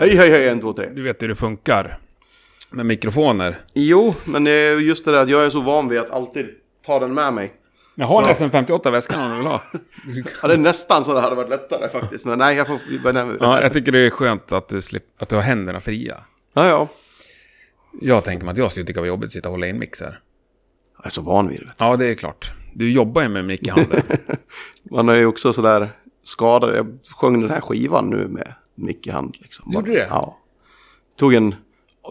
Hej, hej, hej, en, två, tre. Du vet hur det funkar med mikrofoner. Jo, men det är just det där att jag är så van vid att alltid ta den med mig. Jag har Så- nästan 58 väskan om du vill ha. Ja, det är nästan så det hade varit lättare faktiskt. Men nej, jag får benämna Ja, jag tycker det är skönt att du, slip, att du har händerna fria. ja, ja. Jag tänker mig att jag skulle tycka det var jobbigt att sitta och hålla i en mix här. Jag är så van vid det. Ja, det är klart. Du jobbar ju med mick i handen. Man är ju också sådär skadad. Jag sjöng den här skivan nu med mick i hand. Liksom. Gjorde du det? Ja. Tog en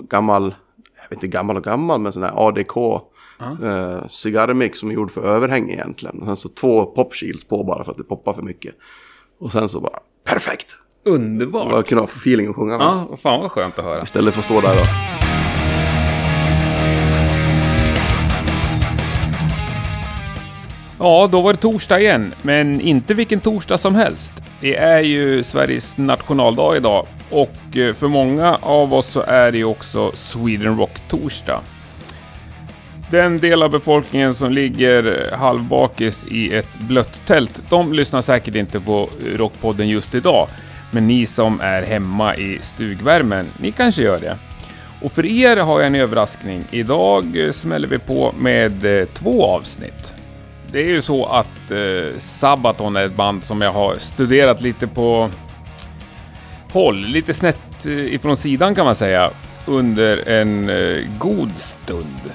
gammal, jag vet inte gammal och gammal, men sån här ADK eh, cigarrmix som är gjord för överhäng egentligen. Och sen så två popshields på bara för att det poppar för mycket. Och sen så bara, perfekt! Underbart! Vad kunde ha feeling att sjunga med. Ja, fan vad skönt att höra. Istället för att stå där och... Ja, då var det torsdag igen, men inte vilken torsdag som helst. Det är ju Sveriges nationaldag idag och eh, för många av oss så är det ju också Sweden Rock-torsdag. Den del av befolkningen som ligger eh, halvbakis i ett blött tält, de lyssnar säkert inte på eh, Rockpodden just idag. Men ni som är hemma i stugvärmen, ni kanske gör det. Och för er har jag en överraskning. Idag smäller vi på med två avsnitt. Det är ju så att eh, Sabaton är ett band som jag har studerat lite på håll, lite snett eh, ifrån sidan kan man säga, under en eh, god stund.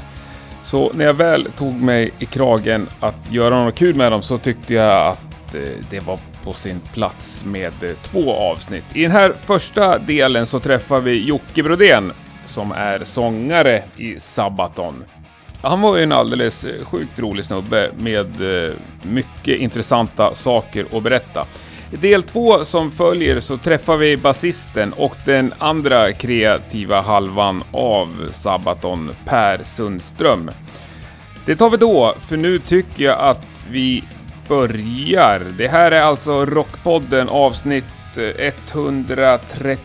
Så när jag väl tog mig i kragen att göra något kul med dem så tyckte jag att eh, det var på sin plats med eh, två avsnitt. I den här första delen så träffar vi Jocke Brodén som är sångare i Sabaton. Han var ju en alldeles eh, sjukt rolig snubbe med eh, mycket intressanta saker att berätta. I del två som följer så träffar vi basisten och den andra kreativa halvan av Sabaton, Per Sundström. Det tar vi då, för nu tycker jag att vi börjar. Det här är alltså Rockpodden avsnitt eh, 130...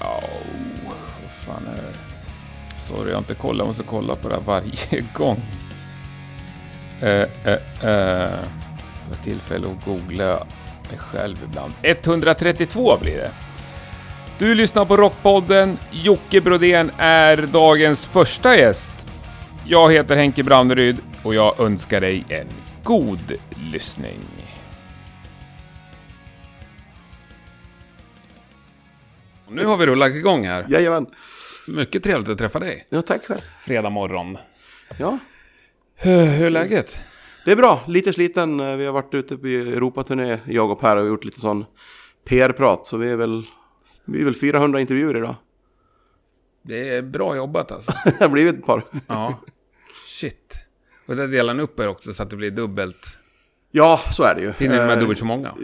Ja, Sorry, jag har inte kollat. Jag måste kolla på det här varje gång. Eh, eh, eh. För tillfälle att googla mig själv ibland. 132 blir det. Du lyssnar på Rockpodden. Jocke Brodén är dagens första gäst. Jag heter Henke Branneryd och jag önskar dig en god lyssning. Nu har vi rullat igång här. Jajamän. Mycket trevligt att träffa dig. Ja, tack själv. Fredag morgon. Ja, Hur hur är läget? det är bra. Lite sliten. Eh, Vi har varit ute på Europaturné, jag och Per, och gjort lite sån PR-prat. Så vi är väl, vi är väl 400 intervjuer idag. Det är bra jobbat alltså. det har blivit ett par. Ja. Shit. Och där delar ni upp er också så att det blir dubbelt. Ja, så är det ju. Hinner ni med Eh, dubbelt så många?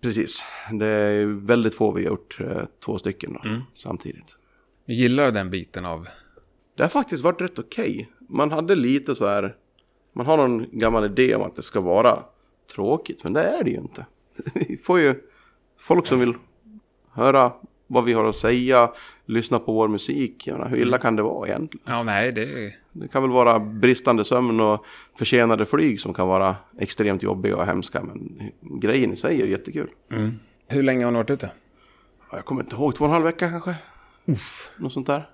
Precis. Det är väldigt få vi har gjort, eh, två stycken då, Mm. samtidigt. Jag gillar den biten av... Det har faktiskt varit rätt okej. Man hade lite så här, man har någon gammal idé om att det ska vara tråkigt, men det är det ju inte. Vi får ju folk som vill höra vad vi har att säga, lyssna på vår musik. Menar, hur illa kan det vara egentligen? Ja, nej, det. Det kan väl vara bristande sömn och försenade flyg som kan vara extremt jobbiga och hemska, men grejen i sig är jättekul. Hur länge har ni varit ute? Ja, Jag kommer inte ihåg, två och en halv vecka kanske? Uff. Något sånt där.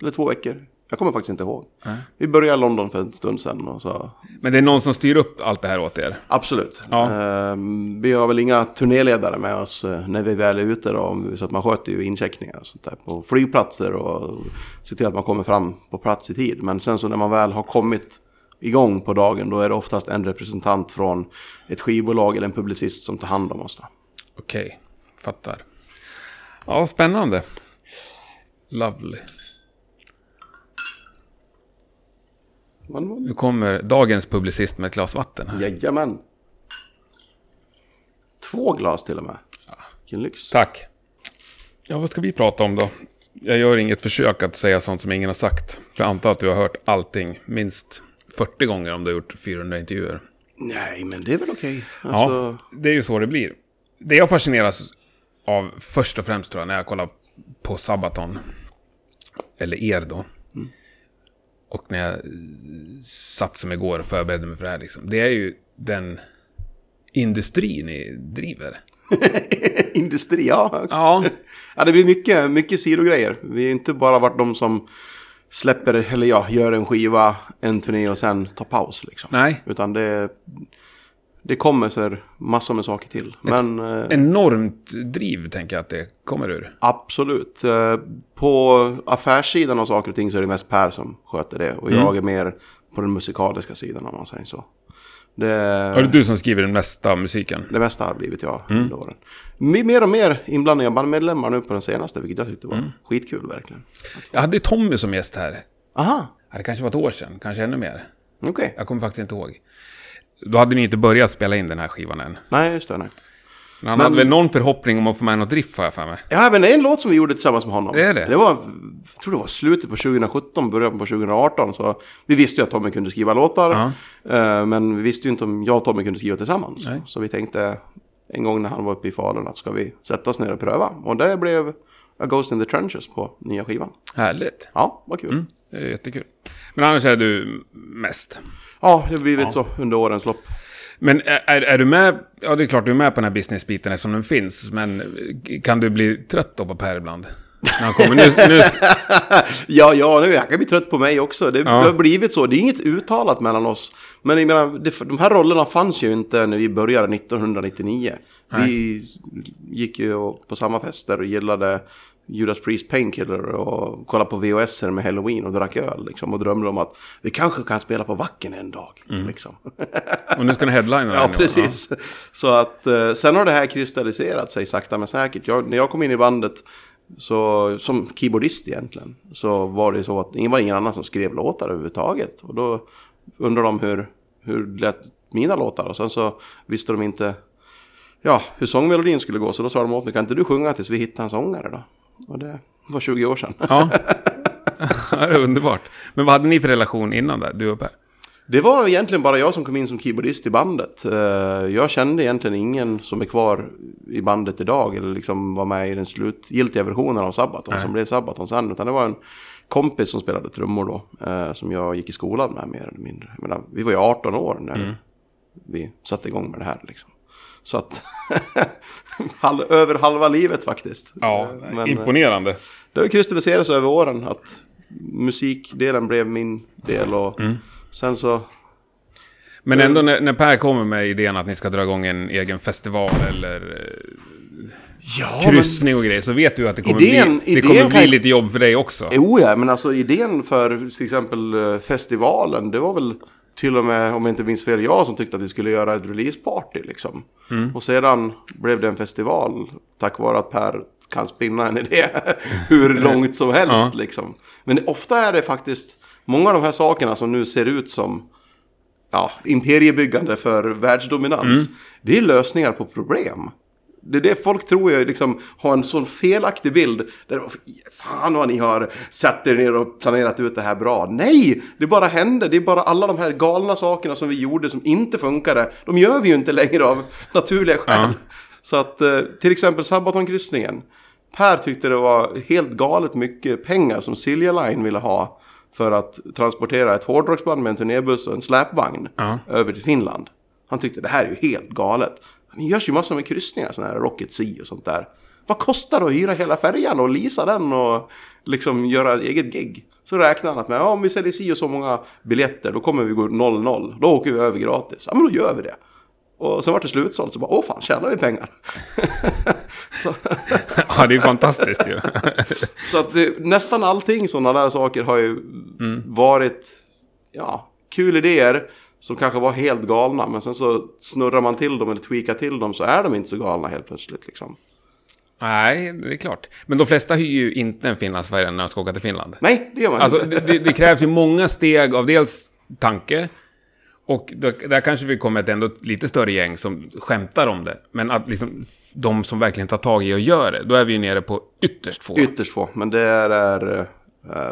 Eller två veckor. Jag kommer faktiskt inte ihåg. Nej. Vi började i London för en stund sedan och så... Men det är någon som styr upp allt det här åt er? Absolut. Ja. Ehm, vi har väl inga turnéledare med oss eh, när vi väl är ute då, så att man sköter ju incheckningar och sånt där på flygplatser och ser till att man kommer fram på plats i tid. Men sen så när man väl har kommit igång på dagen då är det oftast en representant från ett skivbolag eller en publicist som tar hand om oss. Då. Okej, fattar. Ja, spännande. Lovely. Nu kommer dagens publicist med ett glas vatten här. jajamän. Två glas till och med. Vilken lyx. Tack. Ja, vad ska vi prata om då? Jag gör inget försök att säga sånt som ingen har sagt. För jag antar att du har hört allting minst 40 gånger om du har gjort 400 intervjuer. Nej, men det är väl okej. Alltså, Ja, det är ju så det blir. Det jag fascineras av först och främst tror jag när jag kollar på Sabaton, eller er då, och när jag satt som igår och förberedde mig för det här, liksom, det är ju den industri ni driver. Industri, ja. Ja, Ja, det blir mycket, mycket sidogrejer. Vi har inte bara varit de som släpper, eller ja, gör en skiva, en turné och sen tar paus liksom. nej. Utan det, det kommer så massor med saker till. Men eh, Enormt driv tänker jag att det kommer ur. absolut. Eh, på affärssidan av saker och ting så är det mest Per som sköter det. Och jag är mer på den musikaliska sidan om man säger så. Det, Är det du som skriver den mesta musiken? det mesta har blivit jag under åren. M- Mer och mer inblandning av bandmedlemmar nu på den senaste, vilket jag tyckte var skitkul verkligen. Jag hade Tommy som gäst här. Aha, Det kanske var ett år sedan, kanske ännu mer. okej. Jag kommer faktiskt inte ihåg. Då hade ni inte börjat spela in den här skivan än. Nej, just det. Nej. Men han Men- hade väl någon förhoppning om att få med något riff har jag för mig. Ja, men det är en låt som vi gjorde tillsammans med honom. Det är det? Det var, jag tror det var slutet på 2017, början på 2018. Så vi visste ju att Tommy kunde skriva låtar. Ja. eh, Men vi visste ju inte om jag och Tommy kunde skriva tillsammans. Nej. Så vi tänkte en gång när han var uppe i Falun att ska vi sätta oss ner och pröva. Och det blev A Ghost in the Trenches på nya skivan. Härligt. Ja, vad kul. Det är jättekul. Men annars är du mest. Ja, det har blivit så under årens lopp. Men är, är, du med? Ja, det är klart du är med på den här businessbiten eftersom den finns. Men kan du bli trött då på Per ibland? När han kommer. Nu, nu, Ja, ja, nu jag kan bli trött på mig också. Det, Ja. det har blivit så. Det är inget uttalat mellan oss. Men jag menar, det, de här rollerna fanns ju inte när vi började 1999. Vi gick ju på samma fester och gillade Judas Priest Painkiller och kollade på VHS med Halloween och drack öl liksom, och drömde om att vi kanske kan spela på Wacken en dag. Liksom. och nu ska ni headlina Ja, precis. Så att eh, sen har det här kristalliserat sig sakta men säkert. Jag, när jag kom in i bandet så, som keyboardist egentligen så var det så att det var ingen annan som skrev låtar överhuvudtaget. Och då undrade de hur, hur lät mina låtar och sen så visste de inte ja, hur sångmelodin skulle gå. Så då sa de åt mig, kan inte du sjunga tills vi hittar en sångare då? Och det var 20 år sedan. Ja. det är underbart. Men vad hade ni för relation innan där, du och Per? Det var egentligen bara jag som kom in som keyboardist i bandet. Eh, Jag kände egentligen ingen som är kvar i bandet idag eller liksom var med i den slutgiltiga versionen av Sabaton som blev Sabaton sen. Utan det var en kompis som spelade trummor då, eh, som jag gick i skolan med mer eller mindre. Jag menar, vi var ju 18 år när vi satte igång med det här liksom. Så att, över halva livet faktiskt. Ja, men, eh, imponerande. det har kristalliserats över åren att musikdelen blev min del och sen så Men ändå när, när Per kommer med idén att ni ska dra igång en egen festival eller eh, Ja, kryssning och grejer så vet du att det kommer Idén- bli, det kommer bli lite jobb för dig också. Jo, ja, men alltså idén för till exempel eh, festivalen, det var väl till och med, om jag inte minns fel, jag som tyckte att vi skulle göra ett releaseparty liksom. Och sedan blev det en festival tack vare att Per kan spinna en idé hur långt som helst Ja. liksom. Men ofta är det faktiskt många av de här sakerna som nu ser ut som ja, imperiebyggande för världsdominans. Det är lösningar på problem. Det är det folk tror jag liksom har en sån felaktig bild. Där, fan vad ni har satt er ner och planerat ut det här bra. Nej, det bara hände. Det är bara alla de här galna sakerna som vi gjorde som inte funkade. De gör vi ju inte längre av naturliga skäl. Så att eh, till exempel Sabatonkryssningen. Per tyckte det var helt galet mycket pengar som Silja Line ville ha. För att transportera ett hårdrocksband med en turnébuss och en släpvagn Ja. över till Finland. Han tyckte det här är ju helt galet. Det görs ju massor med kryssningar, sådana här Rocket Sea och sånt där. Vad kostar det att hyra hela färjan och leasa den och liksom göra ett eget gig? Så räknar han att med, ja, om vi säljer si och så många biljetter då kommer vi gå 0-0. Då åker vi över gratis. Ja men då gör vi det. Och sen var det slutsålt så bara, åh fan, tjänar vi pengar? Ja, det är fantastiskt ju. så att det, nästan allting sådana där saker har ju varit, ja, kul idéer. Som kanske var helt galna, men sen så snurrar man till dem eller tweakar till dem så är de inte så galna helt plötsligt liksom. Nej, det är klart. Men de flesta hyr ju inte en Finlandsfärja när de ska åka till Finland. Nej, det gör man Alltså, inte. det, det, krävs ju många steg av dels tanke, och där kanske vi kommer ett ändå lite större gäng som skämtar om det. Men att liksom, de som verkligen tar tag i och gör det, då är vi ju nere på ytterst få. Ytterst få, men det är äh,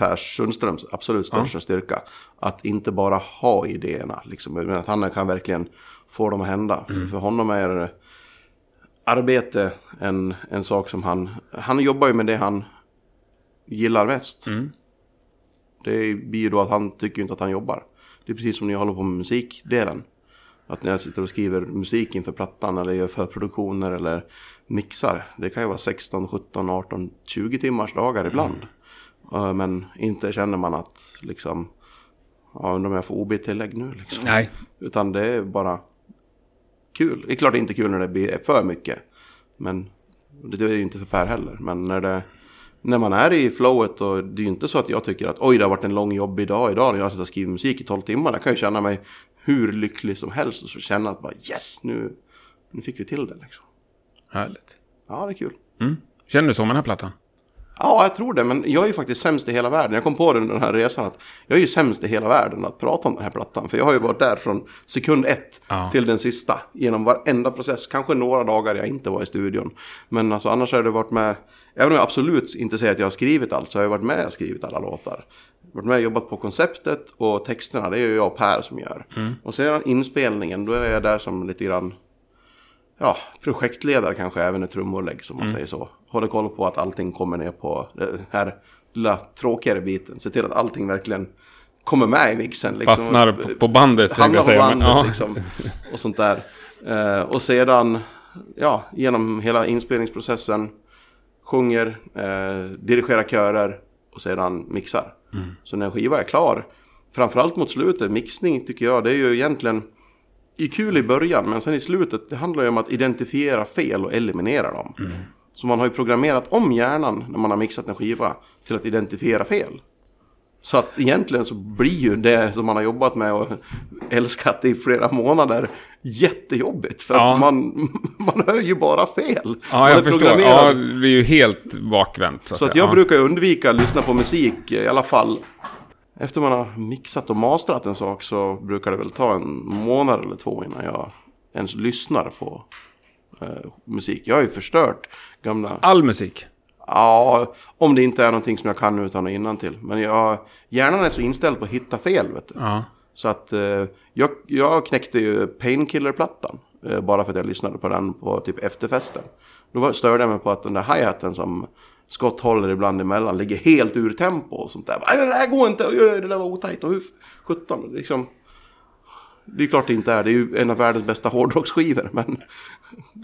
Per Sundströms absolut största styrka. Att inte bara ha idéerna, liksom, men att han kan verkligen få dem att hända. För, för honom är arbete en, en sak som han... Han jobbar ju med det han gillar mest. Det blir ju då att han tycker inte att han jobbar. Det är precis som när jag håller på med musikdelen. Att när jag sitter och skriver musik inför plattan eller gör förproduktioner eller mixar. Det kan ju vara 16, 17, 18, 20 timmars dagar ibland. Uh, men inte känner man att liksom, ja undrar om jag får OB-tillägg nu liksom. Nej. Utan det är bara kul. Det är klart det är inte kul när det blir för mycket. Men det är ju inte för Per heller. Men när, det, när man är i flowet och det är ju inte så att jag tycker att oj det har varit en lång jobbig dag idag när jag sitter och skriver musik i 12 timmar. Jag kan ju känna mig hur lycklig som helst och så känna att bara yes nu, nu fick vi till det liksom. Härligt. Ja det är kul. Mm. Känner du så med den här plattan? Ja, jag tror det. Men jag är ju faktiskt sämst i hela världen. Jag kom på det under den här resan att jag är ju sämst i hela världen att prata om den här plattan. För jag har ju varit där från sekund ett Ja. till den sista. Genom varenda process. Kanske några dagar jag inte var i studion. Men alltså annars har det varit med. Även om jag absolut inte säger att jag har skrivit allt så har jag varit med och skrivit alla låtar. Varit med och jobbat på konceptet och texterna. Det är ju jag och Per som gör. Och sedan inspelningen då är jag där som lite grann ja, projektledare kanske även ett trummor läggs om man Mm. säger så. Håller koll på att allting kommer ner på den här lilla tråkigare biten. Se till att allting verkligen kommer med i mixen. Liksom. Fastnar på, på bandet, Hamnar på säga. bandet Men, ja. liksom. Och sånt där. Eh, och sedan, ja, genom hela inspelningsprocessen. Sjunger, eh, dirigerar körer och sedan mixar. Mm. Så när en skiva är klar, framförallt mot slutet, mixning tycker jag, det är ju egentligen är kul i början, men sen i slutet, det handlar ju om att identifiera fel och eliminera dem. Mm. Så man har ju programmerat om hjärnan när man har mixat en skiva till att identifiera fel. Så att egentligen så blir ju det som man har jobbat med och älskat i flera månader jättejobbigt. För Ja. att man, man hör ju bara fel. Ja, är jag förstår. Ja, det blir ju helt bakvänt. Så, Så att jag ja. brukar undvika att lyssna på musik i alla fall. Efter man har mixat och mastrat en sak så brukar det väl ta en månad eller två innan jag ens lyssnar på eh, musik. Jag har ju förstört gamla... All musik. Ja, om det inte är någonting som jag kan utan och innan till. Men jag, hjärnan är så inställd på att hitta fel, vet du. Ja. Så att eh, jag, jag knäckte ju Painkiller-plattan. Eh, bara för att jag lyssnade på den på typ efterfesten. Då var- störde jag mig på att den där hi-haten som Scott håller ibland emellan ligger helt ur tempo och sånt där. "Nej, Det här går inte, Oj, det där var otajt och hur sjutton. Liksom. Det är klart det inte är, det är ju en av världens bästa hårdrocksskivor. Men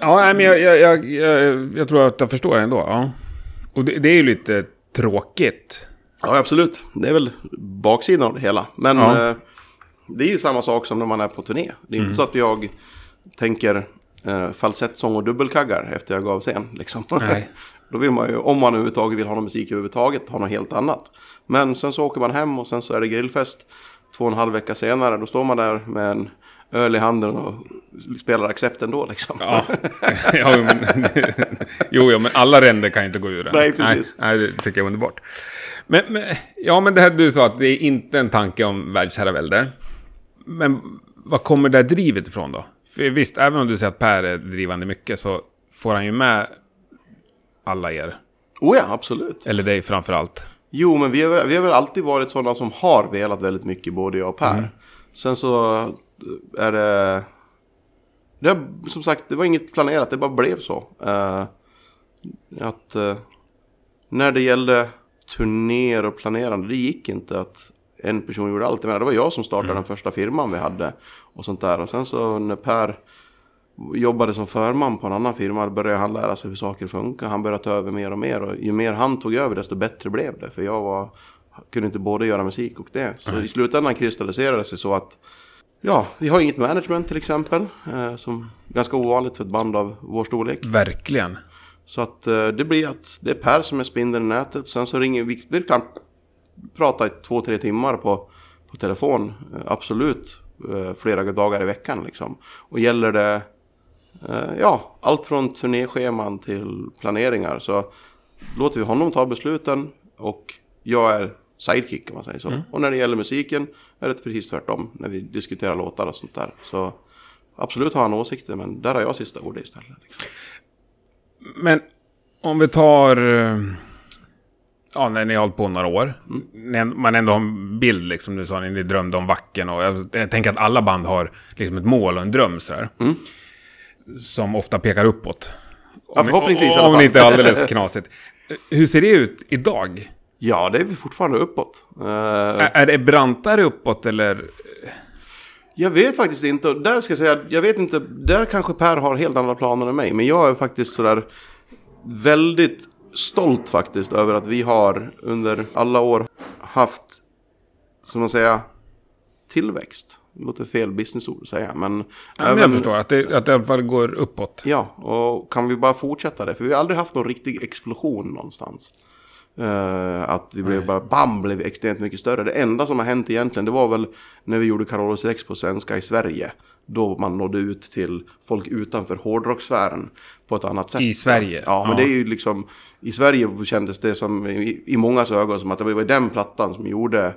Ja, nej, men jag, jag, jag, jag, tror att jag förstår ändå. Ja. Och det, det är ju lite tråkigt. ja, absolut. Det är väl baksidan av det hela. Men Ja. eh, det är ju samma sak som när man är på turné. Det är inte så att jag tänker eh, falsettsång och dubbelkaggar efter jag gav scen. Liksom. Då vill man ju, om man överhuvudtaget vill ha någon musik överhuvudtaget, ha något helt annat. Men sen så åker man hem och sen så är det grillfest. Två och en halv vecka senare, då står man där med en öl i handen och spelar accept ändå liksom. Ja, ja men, jo, jo, men alla ränder kan inte gå ur den. Nej, precis. Nej, nej, det tycker jag är underbart. Men, men, ja, men det här du sa att det är inte en tanke om världsherravälde. Men vad kommer det här drivet ifrån då? För visst, även om du säger att Per är drivande mycket så får han ju med alla er. Oh ja, absolut. Eller dig framför allt. Jo, men vi har, vi har väl alltid varit sådana som har velat väldigt mycket, både jag och Per. Sen så är det... Det har, som sagt, det var inget planerat, det bara blev så. Eh, att eh, när det gällde turnéer och planerande, det gick inte att en person gjorde allt. Det var jag som startade den första firman vi hade och sånt där. Och sen så när Per jobbade som förman på en annan firma började han lära sig hur saker funkar. Han började ta över mer och mer. Och ju mer han tog över desto bättre blev det. För jag var, kunde inte både göra musik och det. Så i slutändan kristalliserade det sig så att Ja, vi har inget management till exempel. Eh, som ganska ovanligt för ett band av vår storlek. Verkligen. Så att eh, det blir att det är Per som är spindeln i nätet. Sen så ringer vi, vi kan prata i två, tre timmar på, på telefon. Eh, absolut. Eh, flera dagar i veckan liksom. Och gäller det eh, ja, allt från turnéscheman till planeringar så låter vi honom ta besluten och jag är sidekick om man säger så. Och när det gäller musiken är det precis tvärtom när vi diskuterar låtar och sånt där. Så absolut har han åsikter men där har jag sista ordet istället. Liksom. Men om vi tar... Ja, när ni har hållit på några år. När man ändå har en bild, liksom. Du sa att ni drömde om Vacken. Och jag, jag tänker att alla band har liksom ett mål och en dröm sådär. Som ofta pekar uppåt. Ja, förhoppningsvis alla Om fall. det inte är alldeles knasigt. Hur ser det ut idag? Ja, det är fortfarande uppåt. Eh, Är, är det brantare uppåt eller? Jag vet faktiskt inte. Där ska jag säga, jag vet inte. Där kanske Per har helt andra planer än mig. Men jag är faktiskt sådär väldigt stolt faktiskt över att vi har under alla år haft, som man säga, tillväxt. Det låter fel businessord att säga. Men, Ja, men jag förstår att det, att det i alla fall går uppåt. Ja, och kan vi bara fortsätta det? För vi har aldrig haft någon riktig explosion någonstans. Eh, att vi blev bara, bam, blev extremt mycket större. Det enda som har hänt egentligen, det var väl när vi gjorde Carolus Rex på svenska i Sverige. Då man nådde ut till folk utanför hårdrocksfären på ett annat sätt. I Sverige? Ja, men Ja. det är ju liksom, i Sverige kändes det som, i, i mångas ögon, som att det var den plattan som gjorde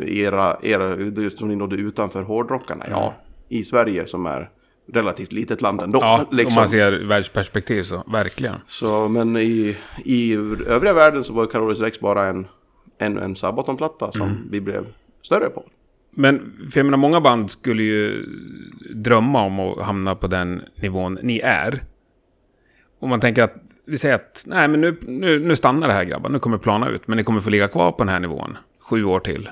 era, era just som ni nådde utanför hårdrockarna. Ja, i Sverige som är relativt litet land ändå. Ja, liksom. om man ser världsperspektiv så, verkligen. Så, men i, i övriga världen så var Carolus Rex bara en, en, en Sabaton-platta som Mm. vi blev större på. Men för jag menar, många band skulle ju drömma om att hamna på den nivån ni är. Om man tänker att, vi säger att, nej men nu, nu, nu stannar det här grabbar, nu kommer det plana ut, men ni kommer få ligga kvar på den här nivån. Sju år till.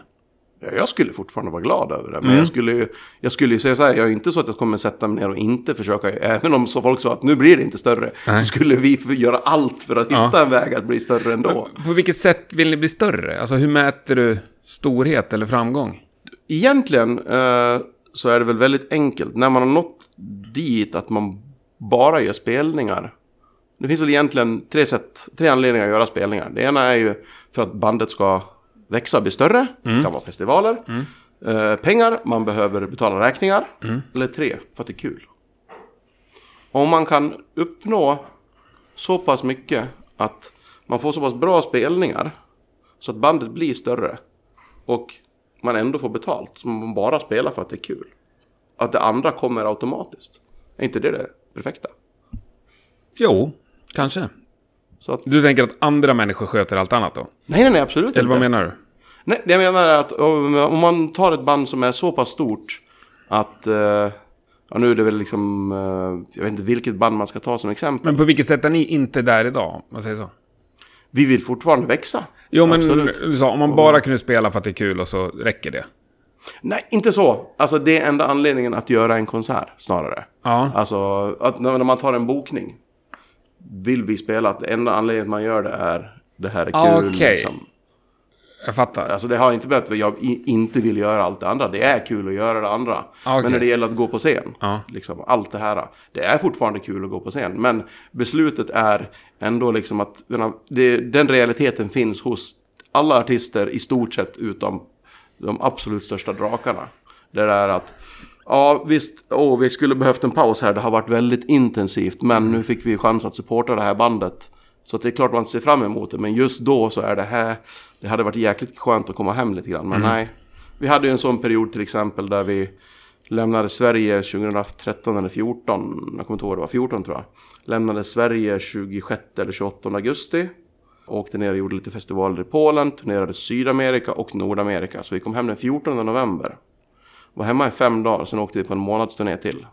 Ja, Jag skulle fortfarande vara glad över det. Men Mm. jag, skulle, jag skulle ju säga så här, jag är inte så att jag kommer sätta mig ner och inte försöka. Även om så folk sa att nu blir det inte större. Nej. Så skulle vi göra allt för att Ja. hitta en väg att bli större ändå. På vilket sätt vill ni bli större? Alltså hur mäter du storhet eller framgång? Egentligen eh, så är det väl väldigt enkelt. När man har nått dit att man bara gör spelningar. Det finns väl egentligen tre, sätt, tre anledningar att göra spelningar. Det ena är ju för att bandet ska växa och bli större. Det kan vara festivaler. Eh, pengar, man behöver betala räkningar. Eller tre, för att det är kul. Om man kan uppnå så pass mycket att man får så pass bra spelningar. Så att bandet blir större. Och man ändå får betalt. Som man bara spelar för att det är kul. Att det andra kommer automatiskt. Är inte det det perfekta? Jo, kanske. Att, Du tänker att andra människor sköter allt annat då? nej, nej, nej, absolut Eller vad inte. menar du? Nej, det jag menar är att om, om man tar ett band som är så pass stort att... eh, ja, nu är det väl liksom... eh, jag vet inte vilket band man ska ta som exempel. Men på vilket sätt är ni inte där idag? om Man säger så. Vi vill fortfarande växa. Jo, men Absolut. sa, om man bara kunde spela för att det är kul och så räcker det. Nej, inte så. Alltså det är enda anledningen att göra en konsert snarare. Ja. Alltså att när man tar en bokning. Vill vi spela att enda anledningen man gör det är det här är Ah, kul. okej. Liksom. Jag fattar. Alltså det har inte blivit att jag inte vill göra allt det andra. Det är kul att göra det andra. Ah, okej. Men när det gäller att gå på scen. Ja. Liksom, allt det här. Det är fortfarande kul att gå på scen. Men beslutet är ändå liksom att det, den realiteten finns hos alla artister i stort sett utom de absolut största drakarna. Det är att Ja visst, åh, vi skulle behövt en paus här. Det har varit väldigt intensivt. Men nu fick vi chans att supporta det här bandet. Så det är klart man ser fram emot det. Men just då så är det här. Det hade varit jäkligt skönt att komma hem lite grann. Men nej. Vi hade ju en sån period till exempel där vi lämnade Sverige 2013 eller 14. Jag kommer inte ihåg, det var 14 tror jag. Lämnade Sverige 26 eller 28 augusti. Åkte ner och gjorde lite festivaler i Polen. Turnerade Sydamerika och Nordamerika. Så vi kom hem den 14 november. Var hemma i fem dagar, sen åkte vi på en månadsturné till.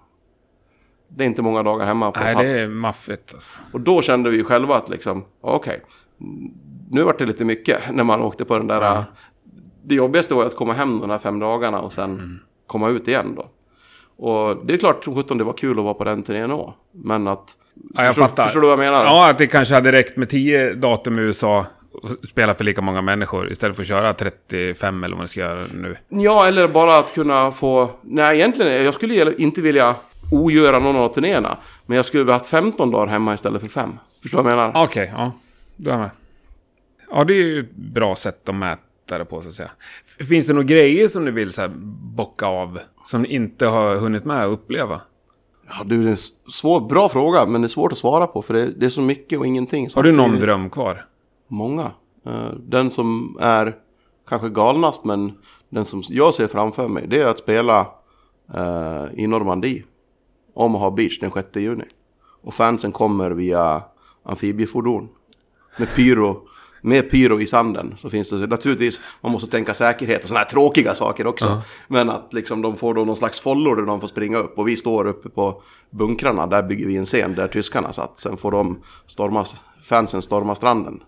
Det är inte många dagar hemma på Nej, det är maffigt alltså. Och då kände vi ju själva att liksom, okej, nu vart det lite mycket när man åkte på den där. Det jobbigaste var att komma hem de här fem dagarna och sen Mm. komma ut igen då. Och det är klart som sjutton det var kul att vara på den turnén också. Men att... Ja, jag förstår, fattar. Förstår du vad jag menar? Ja, att det kanske hade räckt med 10 datum i USA och spela för lika många människor istället för att köra 35 eller vad man ska göra nu. Ja, eller bara att kunna få... Nej, egentligen, jag skulle inte vilja ogöra någon av turnéerna. Men jag skulle vilja haft 15 dagar hemma istället för fem. Förstår du vad jag menar? Okej, ja. Då är med. Ja, det är ju ett bra sätt att mäta det på, så att säga. Finns det några grejer som ni vill så här, bocka av? Som ni inte har hunnit med att uppleva? Ja, du, det är en svår, bra fråga, men det är svårt att svara på. För det, det är så mycket och ingenting. Så Har du någon dröm kvar? Många. Eh, Den som är kanske galnast, men den som jag ser framför mig, det är att spela eh, i Normandie. Omaha Beach den 6 juni. Och fansen kommer via amfibiefordon. Med pyro. Med pyro i sanden så finns det naturligtvis, man måste tänka säkerhet och sådana här tråkiga saker också. Men att liksom de får då någon slags follor där de får springa upp och vi står uppe på bunkrarna, där bygger vi en scen där tyskarna satt. Sen får de storma, fansen storma stranden.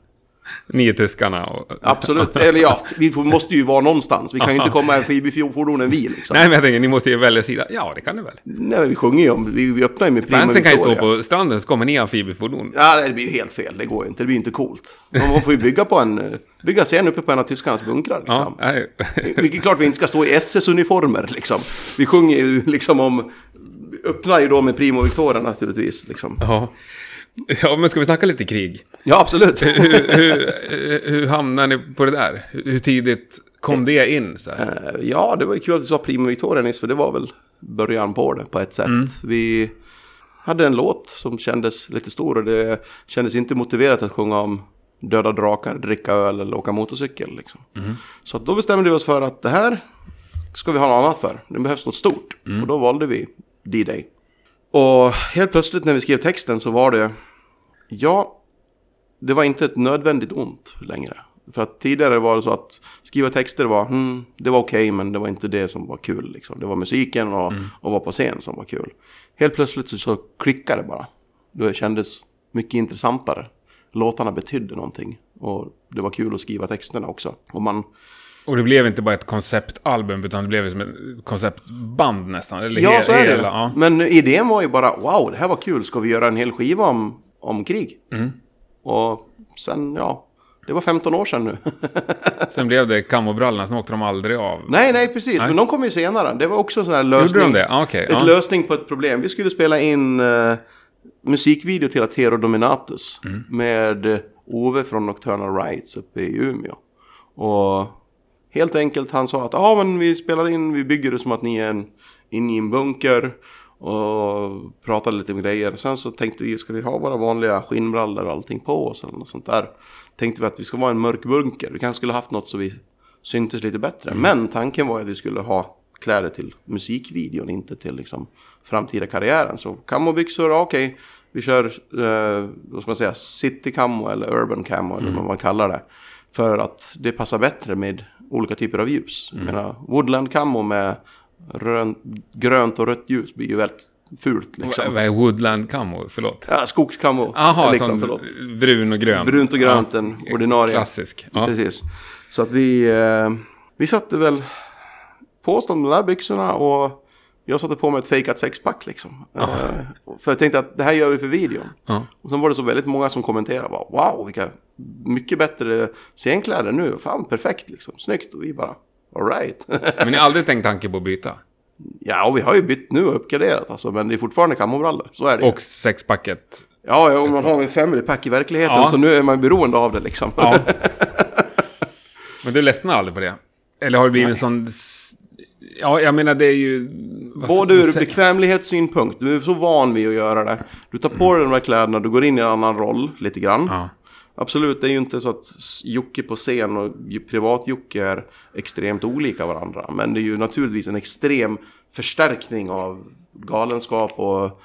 Ni är tyskarna och... Absolut. Eller ja, vi måste ju vara någonstans. Vi kan ju inte komma här för IB-fordonen vi liksom. Nej, men jag tänker, ni måste ju välja sida. Ja, det kan ni väl? Nej, men vi sjunger ju om, vi, vi öppnar ju med Prima Fansen kan ju stå på stranden så kommer ni amfibiefordon. Ja, det blir ju helt fel. Det går ju inte. Det blir inte coolt. Man får ju bygga på en... eh, Bygga scen uppe på en av tyskarnas bunkrar Ja, liksom. nej. Vilket är klart vi inte ska stå i SS-uniformer liksom. Vi sjunger ju liksom om... Öppnar ju då med Primo Victoria naturligtvis liksom. ja. Ja, men ska vi snacka lite krig? Ja, absolut. hur, hur, hur hamnar ni på det där? Hur tidigt kom det in? Så här? Eh, Ja, det var ju kul att du sa Primo Victoria nyss, för det var väl början på det på ett sätt. Vi hade en låt som kändes lite stor och det kändes inte motiverat att sjunga om döda drakar, dricka öl eller åka motorcykel. Liksom. Så att då bestämde vi oss för att det här ska vi ha något annat för. Det behövs något stort. Och då valde vi D-Day. Och helt plötsligt när vi skrev texten så var det, ja, det var inte ett nödvändigt ont längre. För att tidigare var det så att skriva texter var, hmm, det var okej men det var inte det som var kul. Liksom. Det var musiken och, och vara på scen som var kul. Helt plötsligt så, så klickade det bara. Det kändes mycket intressantare. Låtarna betydde någonting. Och det var kul att skriva texterna också. Och man, Och det blev inte bara ett konceptalbum, utan det blev som ett konceptband nästan. Eller ja, så är det. hela, ja. Men idén var ju bara, wow, det här var kul. Ska vi göra en hel skiva om, om krig? Och sen, ja, det var 15 år sedan nu. Sen blev det kammobrallorna, sen åkte de aldrig av. Nej, nej, precis. Men de kom ju senare. Det var också en sån här lösning. Gjorde de det? Ah, okej, Ett ja. lösning på ett problem. Vi skulle spela in uh, musikvideo till Atero Dominatus. Mm. Med eh, Ove från Nocturnal Rights uppe i Umeå. Och helt enkelt han sa att ja men vi spelar in, vi bygger det som att ni är en, inne i en bunker. Och pratade lite om grejer. Sen så tänkte vi, ska vi ha våra vanliga skinnbrallor och allting på oss eller något sånt där. Tänkte vi att vi ska vara en mörk bunker. Vi kanske skulle haft något så vi syntes lite bättre. Men tanken var att vi skulle ha kläder till musikvideon, inte till liksom framtida karriären. Så kammobyxor, okej. Vi kör, eh, vad ska man säga, city camo eller urban camo eller vad man kallar det. För att det passar bättre med olika typer av ljus. Jag menar, woodland camo med rön, grönt och rött ljus blir ju väldigt fult liksom. Vad är Woodland Camo? Förlåt. Ja, skogskamo. Jaha, liksom, förlåt. brun och grön. Brunt och grönt, en ordinarie. Klassisk. Ja. Precis. Så att vi, eh, vi satte väl på oss de där byxorna och jag satte på mig ett fejkat sexpack liksom. Eh, för jag tänkte att det här gör vi för videon. Ja. Och sen var det så väldigt många som kommenterade bara, wow vilka mycket bättre scenkläder nu. Fan perfekt liksom, snyggt. Och vi bara, alright. Men ni har aldrig tänkt tanke på att byta? ja vi har ju bytt nu och uppgraderat alltså. Men det är fortfarande kammobrallor, så är det. Och sexpacket? Ja, ja, om man har en family pack i verkligheten Ja. så nu är man beroende av det liksom. Ja. Men du ledsnar aldrig på det? Eller har det blivit en sån... Ja, jag menar det är ju... Både ur säger- bekvämlighetssynpunkt, du är så van vid att göra det. Du tar på dig de här kläderna, du går in i en annan roll lite grann. Ja. Absolut, det är ju inte så att Jocke på scen och privat-Jocke är extremt olika varandra. Men det är ju naturligtvis en extrem förstärkning av galenskap och